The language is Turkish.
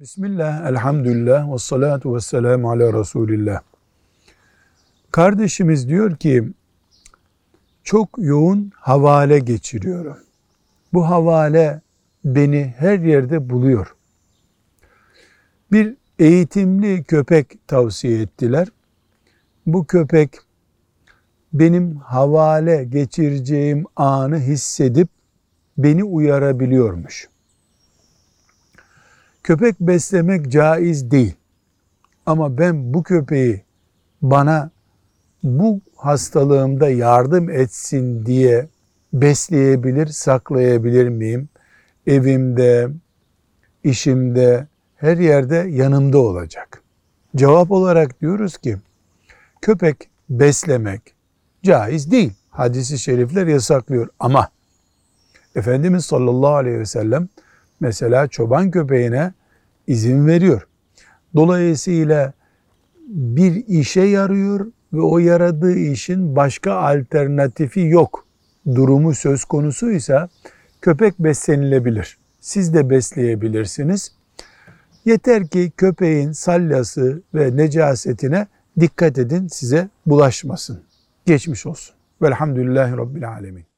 Bismillah, elhamdülillah, ve salatu ve selamu ala Resulillah. Kardeşimiz diyor ki, çok yoğun havale geçiriyorum. Bu havale beni her yerde buluyor. Bir eğitimli köpek tavsiye ettiler. Bu köpek benim havale geçireceğim anı hissedip beni uyarabiliyormuş. Köpek beslemek caiz değil. Ama ben bu köpeği bana bu hastalığımda yardım etsin diye besleyebilir, saklayabilir miyim? Evimde, işimde, her yerde yanımda olacak. Cevap olarak diyoruz ki köpek beslemek caiz değil. Hadisi şerifler yasaklıyor ama Efendimiz sallallahu aleyhi ve sellem mesela çoban köpeğine izin veriyor. Dolayısıyla bir işe yarıyor ve o yaradığı işin başka alternatifi yok durumu söz konusuysa köpek beslenilebilir. Siz de besleyebilirsiniz. Yeter ki köpeğin salyası ve necasetine dikkat edin size bulaşmasın. Geçmiş olsun. Velhamdülillahi Rabbil Alemin.